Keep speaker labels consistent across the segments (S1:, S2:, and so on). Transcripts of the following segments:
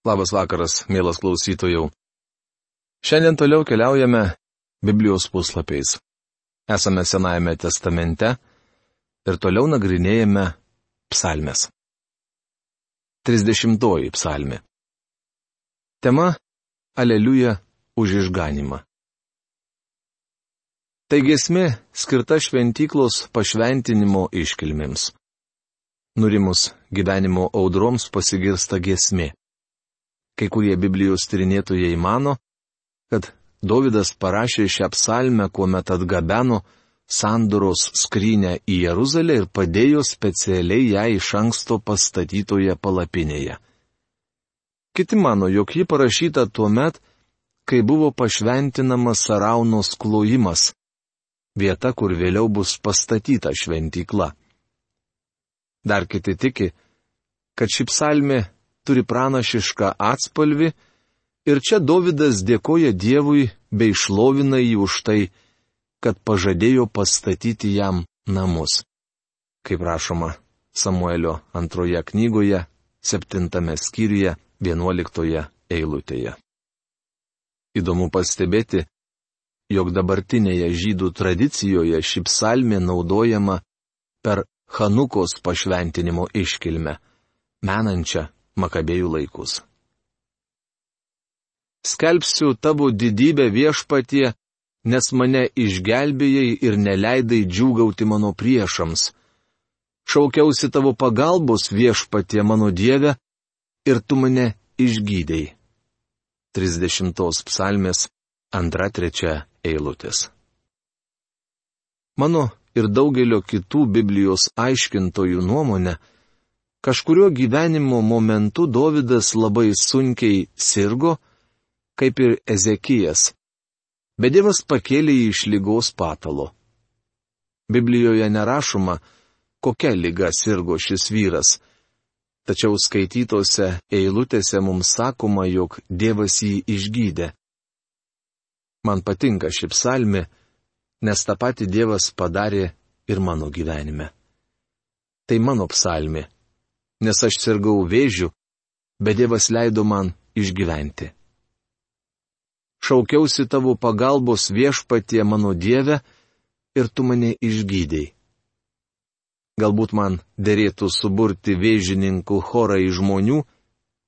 S1: Labas vakaras, mielas klausytojų. Šiandien toliau keliaujame Biblijos puslapiais. Esame Senajame testamente ir toliau nagrinėjame psalmes. 30 psalmė. Tema - Aleliuja už išganimą. Tai gesmė skirta šventyklos pašventinimo iškilmėms. Nurimus gyvenimo audroms pasigirsta gesmė. Kai kurie Biblijos tyrinėtojai mano, kad Davidas parašė šią psalmę, kuomet atgabeno sandoros skrynę į Jeruzalę ir padėjo specialiai ją iš anksto pastatytoje palapinėje. Kiti mano, jog ji parašyta tuo met, kai buvo pašventinamas Saraunos klojimas - vieta, kur vėliau bus pastatyta šventykla. Dar kiti tiki, kad ši psalmė turi pranašišką atspalvį ir čia Davidas dėkoja Dievui bei šlovina jį už tai, kad pažadėjo pastatyti jam namus. Kaip rašoma Samuelio antroje knygoje, septintame skyriuje, vienuoliktoje eilutėje. Įdomu pastebėti, jog dabartinėje žydų tradicijoje ši psalmė naudojama per Hanukos pašventinimo iškilmę, menančią Makabėjų laikus. Skelbsiu tavo didybę viešpatie, nes mane išgelbėjai ir neleidai džiūgauti mano priešams. Šaukiausi tavo pagalbos viešpatie mano Dieve ir tu mane išgydėjai. 30 psalmės 2-3 eilutės. Mano ir daugelio kitų Biblijos aiškintojų nuomonė, Kažkurio gyvenimo momentu Dovydas labai sunkiai sirgo, kaip ir Ezekijas. Bet Dievas pakėlė jį iš lygos patalo. Biblijoje nerašoma, kokia lyga sirgo šis vyras. Tačiau skaitytose eilutėse mums sakoma, jog Dievas jį išgydė. Man patinka ši psalmi, nes tą patį Dievas padarė ir mano gyvenime. Tai mano psalmi nes aš sirgau vėžiu, bet Dievas leido man išgyventi. Šaukiausi tavo pagalbos viešpatie mano Dieve ir tu mane išgydėjai. Galbūt man dėrėtų suburti vėžininkų chorą iš žmonių,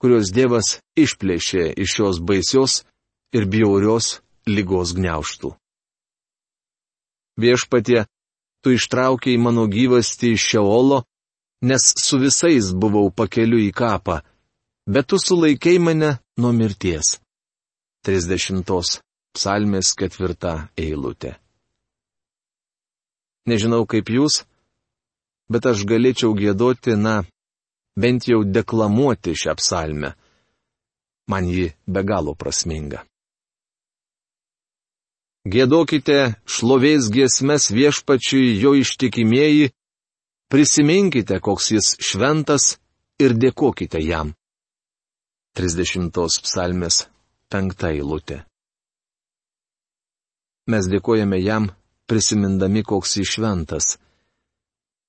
S1: kuriuos Dievas išplėšė iš šios baisios ir bjaurios lygos gneuštų. Viešpatie, tu ištraukiai mano gyvasti iš Šeolo nes su visais buvau pakeliu į kapą, bet tu sulaikiai mane nuo mirties. 30 psalmės ketvirta eilutė. Nežinau kaip jūs, bet aš galėčiau gėdoti, na, bent jau deklamuoti šią psalmę. Man ji be galo prasminga. Gėdokite šlovės giesmes viešpačiui jo ištikimieji, Prisiminkite, koks jis šventas ir dėkokite jam. 30 psalmės 5 eilutė. Mes dėkojame jam, prisimindami, koks jis šventas.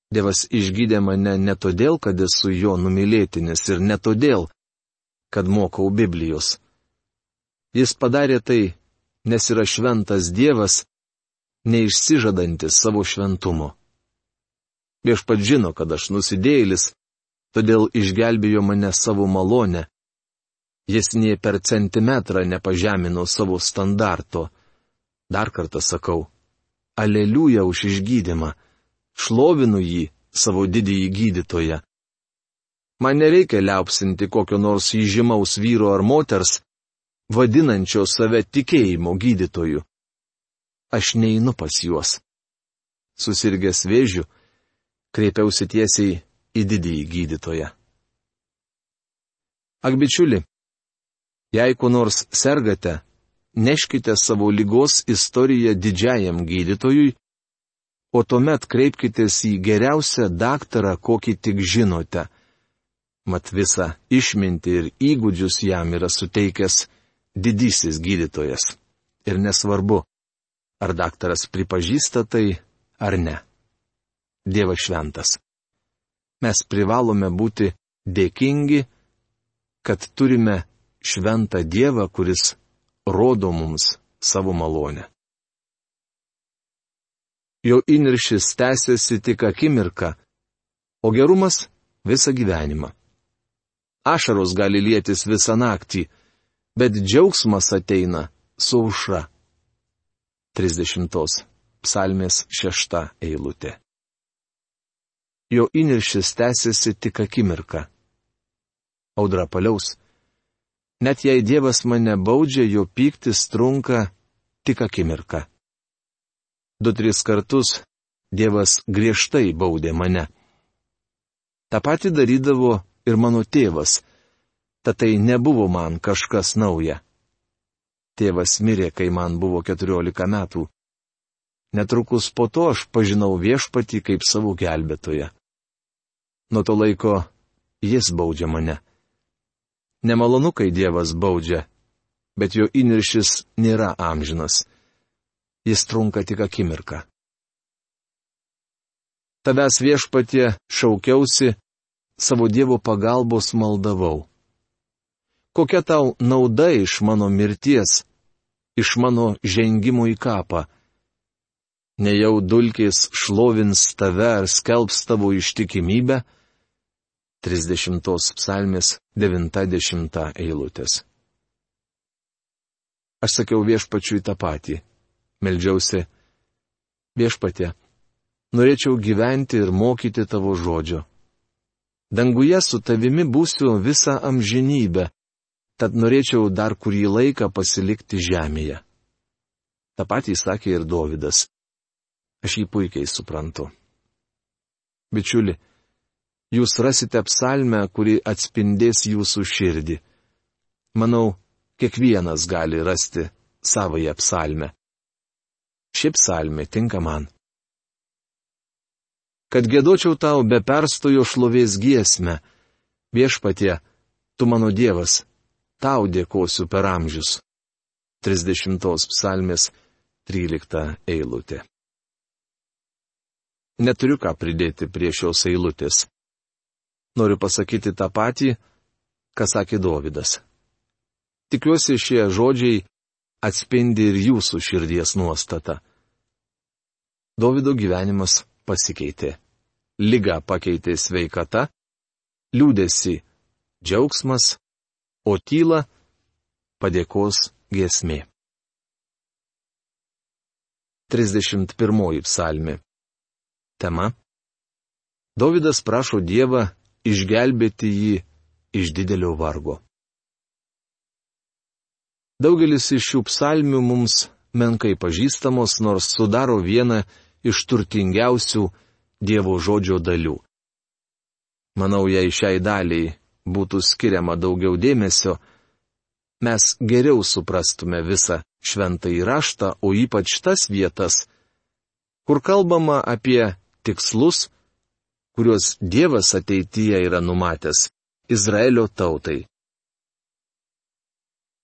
S1: Dievas išgydė mane ne todėl, kad esu jo numylėtinis ir ne todėl, kad mokau Biblijos. Jis padarė tai, nes yra šventas Dievas, neišsižadantis savo šventumo. Viešpat žino, kad aš nusidėjėlis, todėl išgelbėjo mane savo malonę. Jis nie per centimetrą nepažemino savo standarto. Dar kartą sakau, aleliuja už išgydymą, šlovinu jį, savo didįjį gydytoją. Man nereikia liaupsinti kokio nors įžymaus vyro ar moters, vadinančio save tikėjimo gydytoju. Aš neinu pas juos. Susirgęs vėžiu, kreipiausi tiesiai į didįjį gydytoją. Ak bičiuli, jei kuo nors sergate, neškite savo lygos istoriją didžiajam gydytojui, o tuomet kreipkitės į geriausią daktarą, kokį tik žinote. Mat visą išmintį ir įgūdžius jam yra suteikęs didysis gydytojas. Ir nesvarbu, ar daktaras pripažįsta tai ar ne. Dievas šventas. Mes privalome būti dėkingi, kad turime šventą Dievą, kuris rodo mums savo malonę. Jo įniršis tęsiasi tik akimirką, o gerumas visą gyvenimą. Ašaros gali lėtis visą naktį, bet džiaugsmas ateina su aušra. 30. Psalmės 6 eilutė. Jo įniršis tęsiasi tik akimirką. Audra paliaus. Net jei Dievas mane baudžia, jo pyktis trunka tik akimirką. Du tris kartus Dievas griežtai baudė mane. Ta pati darydavo ir mano tėvas, tad tai nebuvo man kažkas nauja. Tėvas mirė, kai man buvo keturiolika metų. Netrukus po to aš pažinau viešpatį kaip savo gelbėtoją. Nuo to laiko jis baudžia mane. Nemalonu, kai Dievas baudžia, bet jo įniršis nėra amžinas jis trunka tik akimirką. Tavęs viešpatie šaukiausi, savo Dievo pagalbos maldavau. Kokia tau nauda iš mano mirties, iš mano žengimo į kapą? Nejau dulkės šlovins tave ar skelbs tavo ištikimybę? 30 psalmės 90 eilutės. Aš sakiau viešpačiui tą patį meldžiausi. Viešpatė, norėčiau gyventi ir mokyti tavo žodžio. Danguje su tavimi būsiu visą amžinybę, tad norėčiau dar kurį laiką pasilikti žemėje. Ta patį sakė ir Dovydas. Aš jį puikiai suprantu. Bičiuli, jūs rasite psalmę, kuri atspindės jūsų širdį. Manau, kiekvienas gali rasti savoje psalmę. Ši psalmė tinka man. Kad gėdočiau tau be perstojo šlovės giesmę, viešpatie, tu mano Dievas, tau dėkosiu per amžius. 30 psalmės 13 eilutė. Neturiu ką pridėti prie šios eilutės. Noriu pasakyti tą patį, ką sakė Dovydas. Tikiuosi šie žodžiai atspindi ir jūsų širdies nuostata. Davido gyvenimas pasikeitė. Liga pakeitė sveikata, liūdėsi džiaugsmas, o tyla padėkos giesmė. 31 psalmi. Tema. Davidas prašo Dievą išgelbėti jį iš didelio vargo. Daugelis iš šių psalmių mums menkai pažįstamos, nors sudaro vieną iš turtingiausių Dievo žodžio dalių. Manau, jei šiai daliai būtų skiriama daugiau dėmesio, mes geriau suprastume visą šventą įraštą, o ypač tas vietas, kur kalbama apie tikslus, kuriuos Dievas ateityje yra numatęs Izraelio tautai.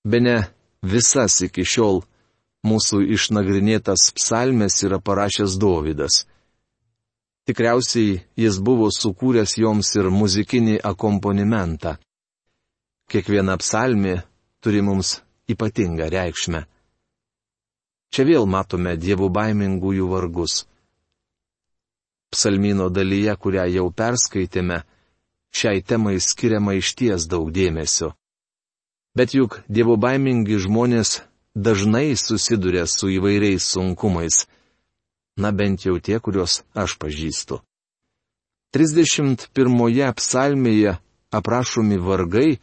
S1: Bene visas iki šiol mūsų išnagrinėtas psalmes yra parašęs Dovydas. Tikriausiai jis buvo sukūręs joms ir muzikinį akomponimentą. Kiekviena psalmė turi mums ypatingą reikšmę. Čia vėl matome dievų baimingųjų vargus. Psalmino dalyje, kurią jau perskaitėme, šiai temai skiriama išties daug dėmesio. Bet juk dievo baimingi žmonės dažnai susiduria su įvairiais sunkumais. Na bent jau tie, kuriuos aš pažįstu. 31 psalmėje aprašomi vargai,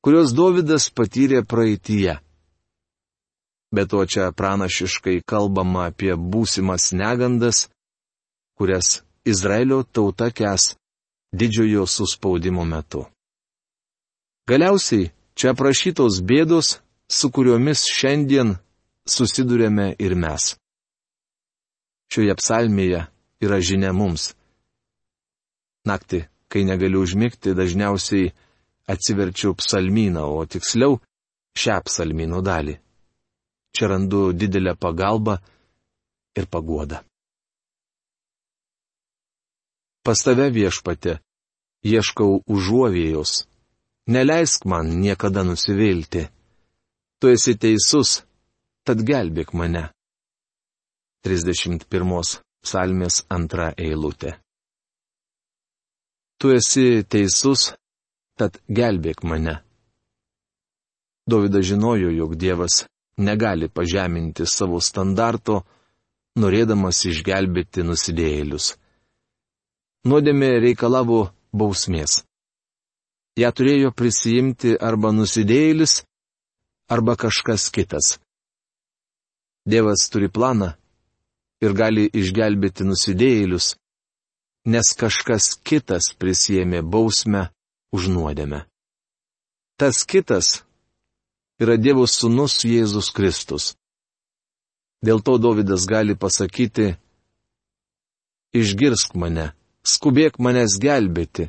S1: kuriuos Dovydas patyrė praeitie. Be to čia pranašiškai kalbama apie būsimas negandas, kurias Izraelio tauta kes didžiojo suspaudimo metu. Galiausiai Čia aprašytos bėdos, su kuriomis šiandien susidurėme ir mes. Šioje psalmėje yra žinia mums. Naktį, kai negaliu užmigti, dažniausiai atsiverčiu psalmyną, o tiksliau šią psalmyno dalį. Čia randu didelę pagalbą ir paguodą. Pas tave viešpate, ieškau užuovėjos, neleisk man niekada nusivilti. Tu esi teisus, tad gelbėk mane. 31 psalmės antra eilutė. Tu esi teisus, tad gelbėk mane. Dovydas žinojo, jog Dievas negali pažeminti savo standarto, norėdamas išgelbėti nusidėjėlius. Nuodėmė reikalavo bausmės. Ja turėjo prisijimti arba nusidėjėlis, arba kažkas kitas. Dievas turi planą ir gali išgelbėti nusidėjėlius, nes kažkas kitas prisėmė bausmę už nuodėmę. Tas kitas yra Dievo sūnus Jėzus Kristus. Dėl to Davidas gali pasakyti, išgirsk mane, skubėk manęs gelbėti,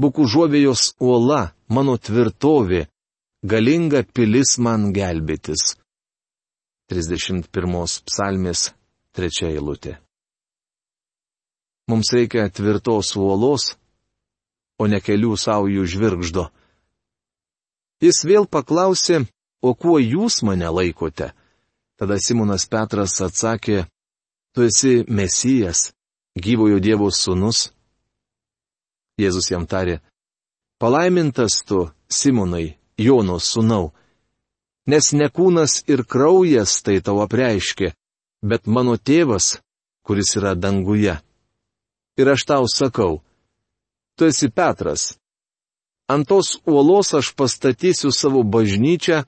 S1: būk užuovėjos uola, mano tvirtovė, galinga pilis man gelbėtis. 31 psalmės 3 eilutė. Mums reikia tvirtos uolos, o ne kelių saujų žvirgždo. Jis vėl paklausė, o kuo jūs mane laikote? Tada Simonas Petras atsakė, tu esi Mesijas, gyvojo Dievo sūnus. Jėzus jam tarė, palaimintas tu, Simonai, Jono sūnau, nes ne kūnas ir kraujas tai tau apreiškė, bet mano tėvas, kuris yra danguje. Ir aš tau sakau, tu esi Petras. Ant tos uolos aš pastatysiu savo bažnyčią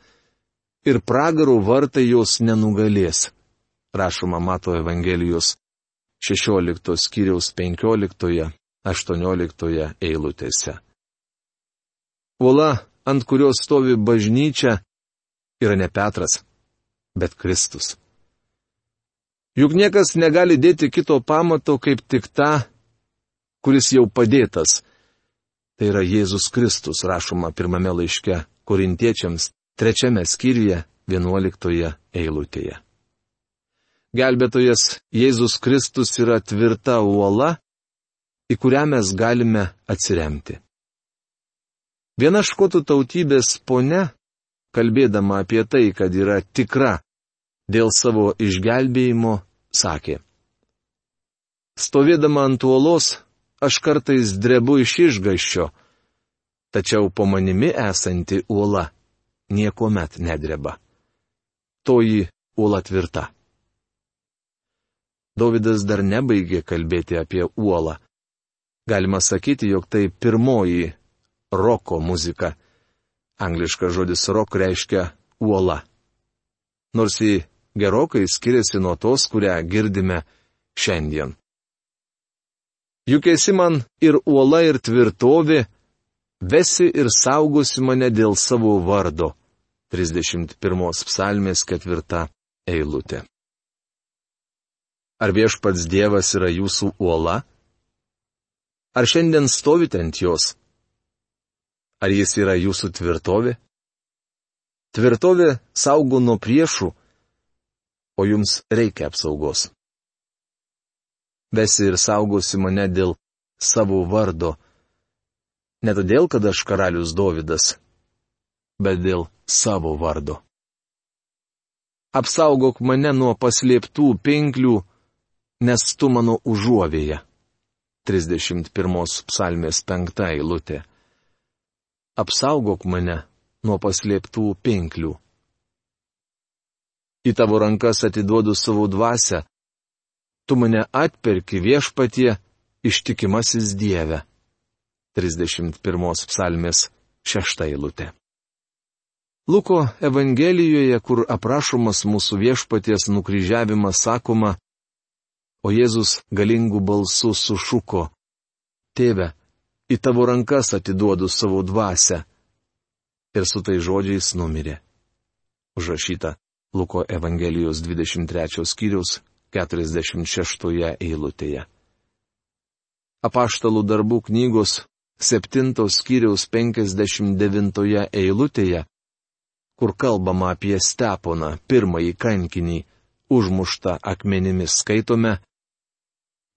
S1: ir pragarų vartai jos nenugalės. Rašoma Mato Evangelijos 16 skyriaus 15-18 eilutėse. Uola, ant kurios stovi bažnyčia, yra ne Petras, bet Kristus. Juk niekas negali dėti kito pamato kaip tik tą, kuris jau padėtas. Tai yra Jėzus Kristus, rašoma pirmame laiške korintiečiams, trečiame skyriuje, vienuoliktoje eilutėje. Gelbėtojas Jėzus Kristus yra tvirta uola, į kurią mes galime atsiremti. Viena škotų tautybės ponia, kalbėdama apie tai, kad yra tikra dėl savo išgelbėjimo, sakė. Stovėdama ant uolos, aš kartais drebu iš išgaščio, tačiau po manimi esanti uola niekuomet nedreba. Toji uola tvirta. Davidas dar nebaigė kalbėti apie uolą. Galima sakyti, jog tai pirmoji roko muzika. Angliškas žodis rok reiškia uola. Nors ji gerokai skiriasi nuo tos, kurią girdime šiandien. Juk esi man ir uola, ir tvirtovė, vesi ir saugosi mane dėl savo vardo. 31 psalmės ketvirta eilutė. Ar viešpats Dievas yra jūsų uola? Ar šiandien stovite ant jos? Ar jis yra jūsų tvirtovė? Tvirtovė saugo nuo priešų, o jums reikia apsaugos vesi ir saugosi mane dėl savo vardo. Ne todėl, kad aš karalius Dovydas, bet dėl savo vardo. Apsaugok mane nuo paslėptų pinklių, nes tu mano užuovėje. 31 psalmės 5 eilutė. Apsaugok mane nuo paslėptų pinklių. Į tavo rankas atiduodu savo dvasę, tu mane atperki viešpatie, ištikimasis Dieve. 31 psalmės 6 eilutė. Luko Evangelijoje, kur aprašomas mūsų viešpaties nukryžiavimas, sakoma, o Jėzus galingų balsų sušuko, Tėve, į tavo rankas atiduodu savo dvasę. Ir su tai žodžiais numirė. Užrašyta Luko Evangelijos 23 skyriaus 46 eilutėje. Apaštalų darbų knygos 7 skyriaus 59 eilutėje, kur kalbama apie Steponą, pirmąjį kankinį, užmuštą akmenimis skaitome,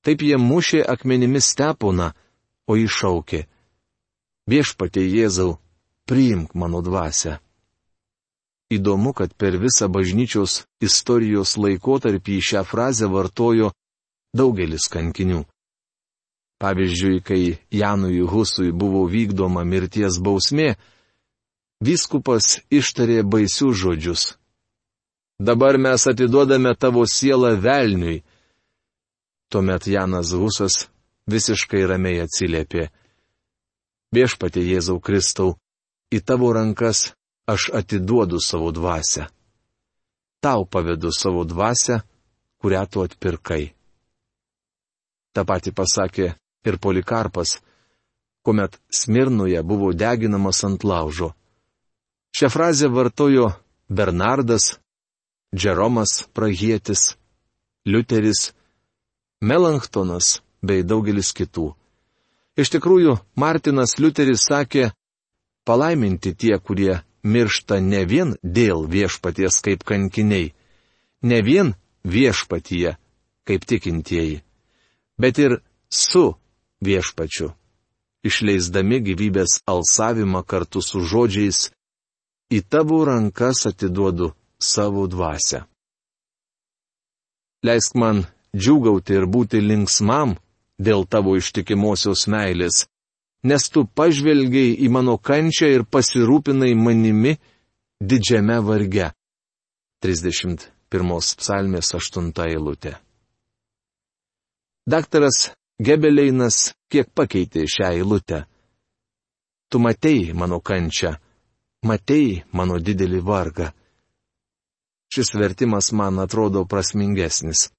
S1: taip jie mušė akmenimis Steponą, o iššaukė. Viešpatie Jėzau, priimk mano dvasę. Įdomu, kad per visą bažnyčios istorijos laikotarpį šią frazę vartojo daugelis kankinių. Pavyzdžiui, kai Janui Husui buvo vykdoma mirties bausmė, vyskupas ištarė baisius žodžius. Dabar mes atiduodame tavo sielą velniui. Tuomet Janas Husas visiškai ramiai atsiliepė. Viešpatie Jėzau Kristau, į tavo rankas aš atiduodu savo dvasę. Tau pavedu savo dvasę, kurią tu atpirkai. Ta pati pasakė ir Polikarpas, kuomet Smirnoje buvo deginamas ant laužo. Šią frazę vartojo Bernardas, Džeromas Prahietis, Liuteris, Melanktonas bei daugelis kitų. Iš tikrųjų, Martinas Liuteris sakė, palaiminti tie, kurie miršta ne vien dėl viešpaties kaip kankiniai, ne vien viešpatyje kaip tikintieji, bet ir su viešpačiu, išleisdami gyvybės alsavimą kartu su žodžiais, į tavo rankas atiduodu savo dvasę. Leisk man džiugauti ir būti linksmam dėl tavo ištikimosios meilės, nes tu pažvelgiai į mano kančią ir pasirūpinai manimi didžiame varge. 31 psalmės 8 eilutė. Daktaras Gebeleinas kiek pakeitė šią eilutę. Tu matei mano kančią, matei mano didelį vargą. Šis vertimas man atrodo prasmingesnis.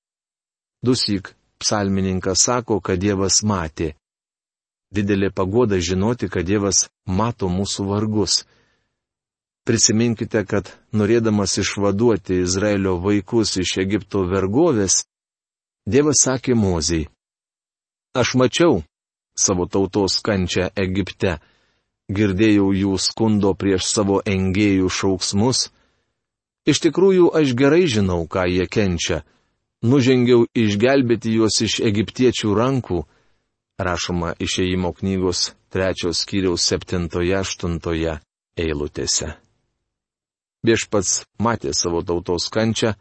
S1: Dusyk psalmininkas sako, kad Dievas matė didelė pagoda žinoti, kad Dievas mato mūsų vargus. Prisiminkite, kad norėdamas išvaduoti Izraelio vaikus iš Egipto vergovės, Dievas sakė Mozijai. Aš mačiau savo tautos kančią Egipte, girdėjau jų skundo prieš savo engėjų šauksmus. Iš tikrųjų, aš gerai žinau, ką jie kenčia. Nužengiau išgelbėti juos iš egiptiečių rankų rašoma išėjimo knygos trečios skyriaus septintoje aštuntoje eilutėse. Viešpats matė savo tautos kančią,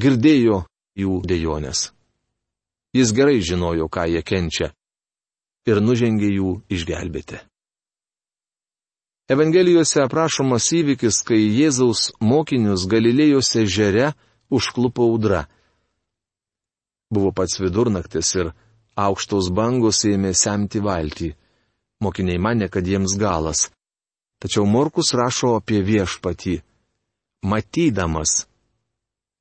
S1: girdėjo jų dėjonės. Jis gerai žinojo, ką jie kenčia ir nužengė jų išgelbėti. Evangelijose aprašomas įvykis, kai Jėzaus mokinius Galilėjos ežere užklupo audra. Buvo pats vidurnaktis ir aukštos bangos ėmė semti valtį. Mokiniai mane, kad jiems galas. Tačiau Morkus rašo apie viešpatį. Matydamas,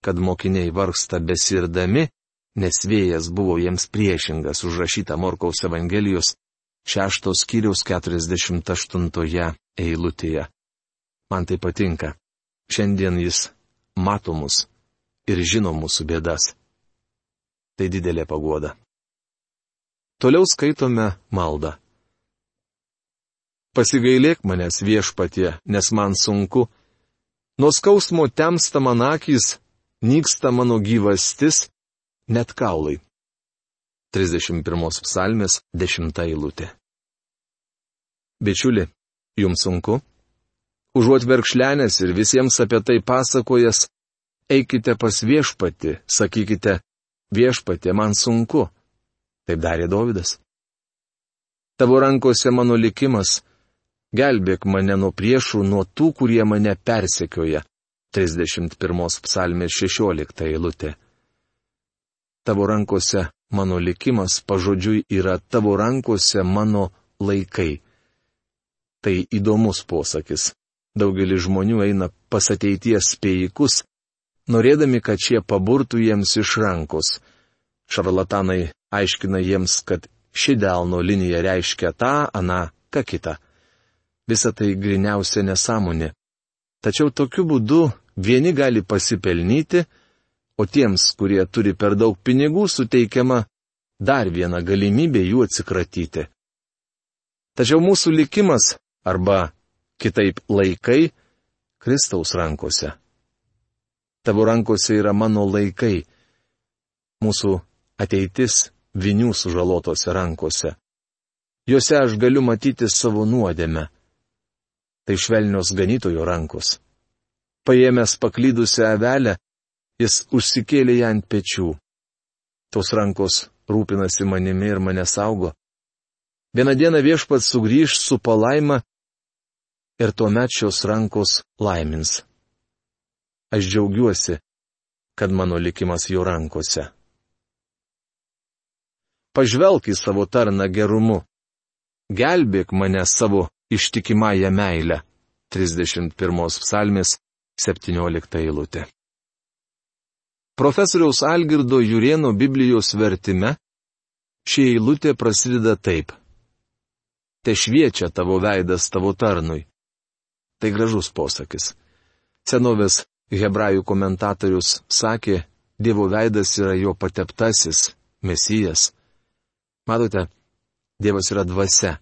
S1: kad mokiniai vargsta besirdami, nes vėjas buvo jiems priešingas užrašyta Morkaus Evangelijos 6 skyriaus 48 eilutėje. Man tai patinka. Šiandien jis mato mus ir žino mūsų bėdas. Tai didelė pagoda. Toliau skaitome maldą. Pasigailėk manęs viešpatie, nes man sunku. Nuo skausmo temsta man akys, nyksta mano gyvastis, net kaulai. 31 psalmės 10 eilutė. Bičiuli, jums sunku? Užuot verkšlenės ir visiems apie tai pasakojas, eikite pas viešpati, sakykite, viešpatė man sunku. Taip darė Dovydas. Tavo rankose mano likimas, gelbėk mane nuo priešų, nuo tų, kurie mane persekioja. 31 psalmės 16 eilutė. Tavo rankose mano likimas pažodžiui yra tavo rankose mano laikai. Tai įdomus posakis. Daugelis žmonių eina pas ateities spėjikus, norėdami, kad šie paburtų jiems iš rankos. Šarlatanai aiškina jiems, kad ši delno linija reiškia tą, aną, ką kitą. Visa tai griniausia nesąmonė. Tačiau tokiu būdu vieni gali pasipelnyti, o tiems, kurie turi per daug pinigų, suteikiama dar viena galimybė jų atsikratyti. Tačiau mūsų likimas, arba kitaip laikai, Kristaus rankose. Tavo rankose yra mano laikai. Mūsų ateitis vinių sužalotose rankose. Juose aš galiu matyti savo nuodėmę. Tai švelnios ganytojo rankos. Paėmęs paklydusią avelę, jis užsikėlė ją ant pečių. Tos rankos rūpinasi manimi ir mane saugo. Vieną dieną viešpats sugrįž su palaima ir tuomet šios rankos laimins. Aš džiaugiuosi, kad mano likimas jo rankose. Pažvelk į savo tarną gerumu. Gelbėk mane savo ištikimąją meilę. 31 psalmės 17 eilutė. Profesoriaus Algirdo Jurieno Biblijos vertime ši eilutė prasideda taip. Te šviečia tavo veidas tavo tarnui. Tai gražus posakis. Senovės hebrajų komentatorius sakė, Dievo veidas yra jo pateptasis, mesijas. Matote, Dievas yra dvasia.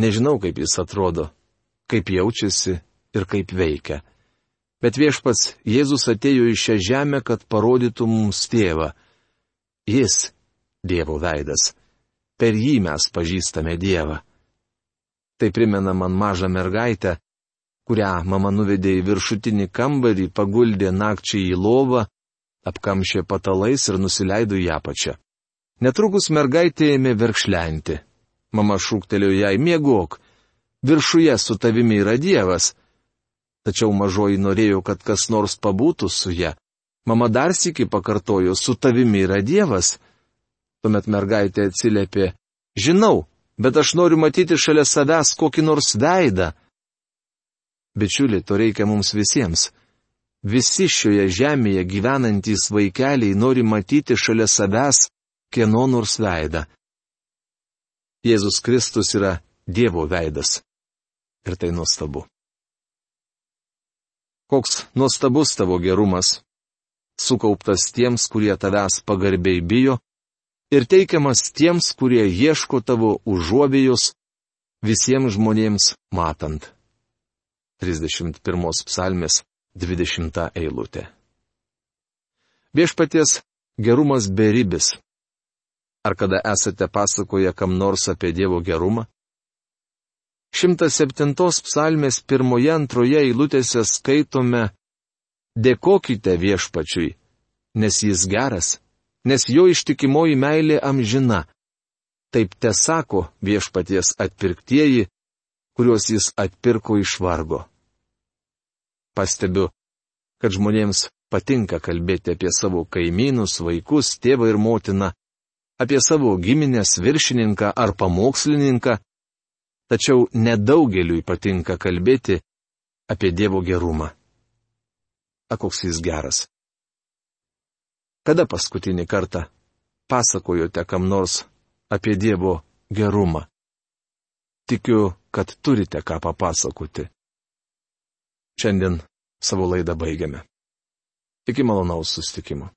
S1: Nežinau, kaip jis atrodo, kaip jaučiasi ir kaip veikia. Bet viešpats Jėzus atėjo į šią žemę, kad parodytų mums tėvą. Jis - Dievo veidas. Per jį mes pažįstame Dievą. Tai primena man mažą mergaitę, kurią mama nuvedė į viršutinį kambarį, paguldė nakčiai į lovą, apkamšė patalais ir nusileido į apačią. Netrukus mergaitė ėmė verkšlenti. Mama šūktelėjo jai miegok. Viršuje su tavimi yra Dievas. Tačiau mažoji norėjo, kad kas nors pabūtų su ja. Mama dar sėki pakartojo, su tavimi yra Dievas. Tuomet mergaitė atsiliepė, žinau, bet aš noriu matyti šalia savęs kokį nors veidą. Bičiuliai, to reikia mums visiems. Visi šioje žemėje gyvenantys vaikeliai nori matyti šalia savęs kieno nors veidą. Jėzus Kristus yra Dievo veidas. Ir tai nuostabu. Koks nuostabus tavo gerumas, sukauptas tiems, kurie tavęs pagarbiai bijo, ir teikiamas tiems, kurie ieško tavo užuovėjus, visiems žmonėms matant. 31 psalmės 20 eilutė. Viešpaties gerumas beribis, Ar kada esate pasakoję kam nors apie Dievo gerumą? 107 psalmės pirmoje antroje eilutėse skaitome Dėkokite viešpačiui, nes jis geras, nes jo ištikimoji meilė amžina. Taip te sako viešpaties atpirktieji, kuriuos jis atpirko iš vargo. Pastebiu, kad žmonėms patinka kalbėti apie savo kaimynus, vaikus, tėvą ir motiną, apie savo giminės viršininką ar pamokslininką, tačiau nedaugeliui patinka kalbėti apie Dievo gerumą. A koks jis geras. Kada paskutinį kartą pasakojote kam nors apie Dievo gerumą? Tikiu, kad turite ką papasakoti. Šiandien savo laidą baigiame. Iki malonaus sustikimo.